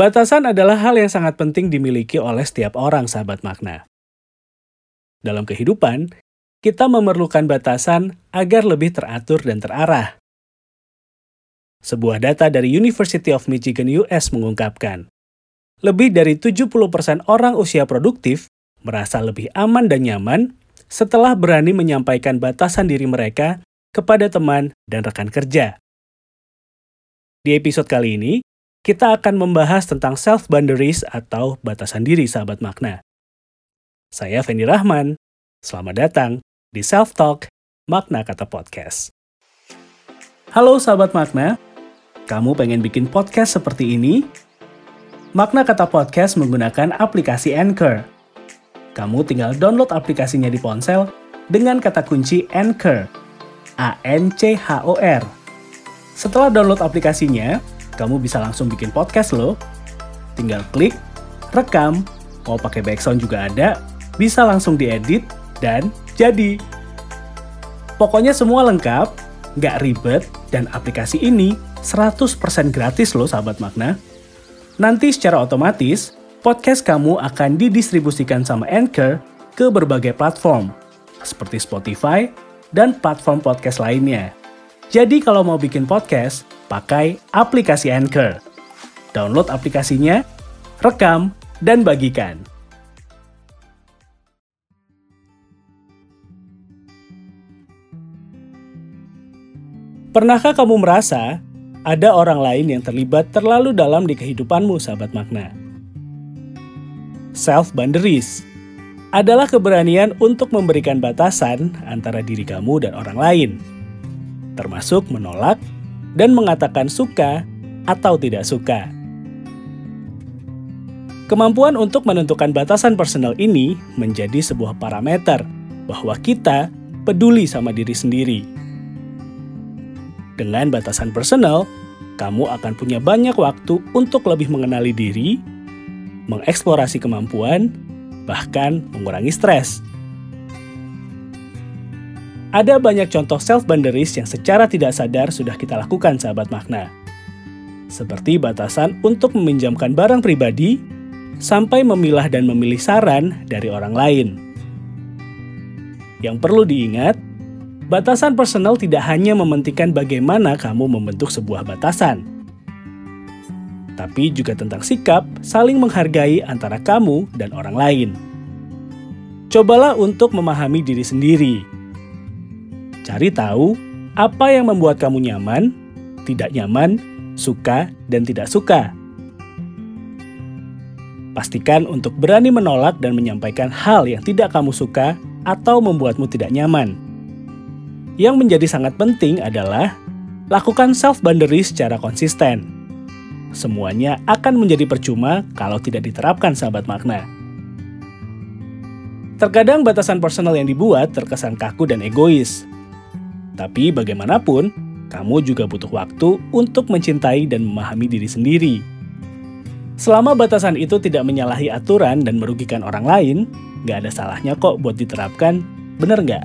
Batasan adalah hal yang sangat penting dimiliki oleh setiap orang, sahabat makna. Dalam kehidupan, kita memerlukan batasan agar lebih teratur dan terarah. Sebuah data dari University of Michigan US mengungkapkan, lebih dari 70% orang usia produktif merasa lebih aman dan nyaman setelah berani menyampaikan batasan diri mereka kepada teman dan rekan kerja. Di episode kali ini, kita akan membahas tentang self-boundaries atau batasan diri sahabat makna. Saya Fendi Rahman. Selamat datang di Self Talk Makna Kata Podcast. Halo sahabat makna, kamu pengen bikin podcast seperti ini? Makna Kata Podcast menggunakan aplikasi Anchor. Kamu tinggal download aplikasinya di ponsel dengan kata kunci Anchor. A-N-C-H-O-R. Setelah download aplikasinya, kamu bisa langsung bikin podcast loh. Tinggal klik, rekam, mau pakai background juga ada, bisa langsung diedit, dan jadi. Pokoknya semua lengkap, nggak ribet, dan aplikasi ini 100% gratis loh sahabat makna. Nanti secara otomatis, podcast kamu akan didistribusikan sama Anchor ke berbagai platform, seperti Spotify dan platform podcast lainnya. Jadi kalau mau bikin podcast, pakai aplikasi Anchor. Download aplikasinya, rekam, dan bagikan. Pernahkah kamu merasa ada orang lain yang terlibat terlalu dalam di kehidupanmu, sahabat makna? Self-boundaries adalah keberanian untuk memberikan batasan antara diri kamu dan orang lain, termasuk menolak dan mengatakan suka atau tidak suka. Kemampuan untuk menentukan batasan personal ini menjadi sebuah parameter bahwa kita peduli sama diri sendiri. Dengan batasan personal, kamu akan punya banyak waktu untuk lebih mengenali diri, mengeksplorasi kemampuan, bahkan mengurangi stres. Ada banyak contoh self-boundaries yang secara tidak sadar sudah kita lakukan sahabat makna. Seperti batasan untuk meminjamkan barang pribadi, sampai memilah dan memilih saran dari orang lain. Yang perlu diingat, batasan personal tidak hanya mementingkan bagaimana kamu membentuk sebuah batasan, tapi juga tentang sikap saling menghargai antara kamu dan orang lain. Cobalah untuk memahami diri sendiri Cari tahu apa yang membuat kamu nyaman, tidak nyaman, suka, dan tidak suka. Pastikan untuk berani menolak dan menyampaikan hal yang tidak kamu suka atau membuatmu tidak nyaman. Yang menjadi sangat penting adalah lakukan self-boundary secara konsisten. Semuanya akan menjadi percuma kalau tidak diterapkan sahabat makna. Terkadang batasan personal yang dibuat terkesan kaku dan egois, tapi bagaimanapun, kamu juga butuh waktu untuk mencintai dan memahami diri sendiri. Selama batasan itu tidak menyalahi aturan dan merugikan orang lain, gak ada salahnya kok buat diterapkan, bener nggak?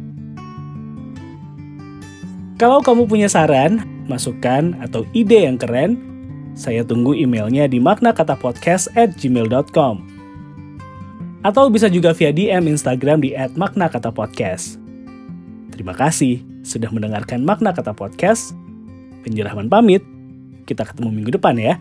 Kalau kamu punya saran, masukan, atau ide yang keren, saya tunggu emailnya di maknakatapodcast at gmail.com. Atau bisa juga via DM Instagram di @maknakatapodcast. Terima kasih sudah mendengarkan makna kata podcast. Penjerahman pamit. Kita ketemu minggu depan ya.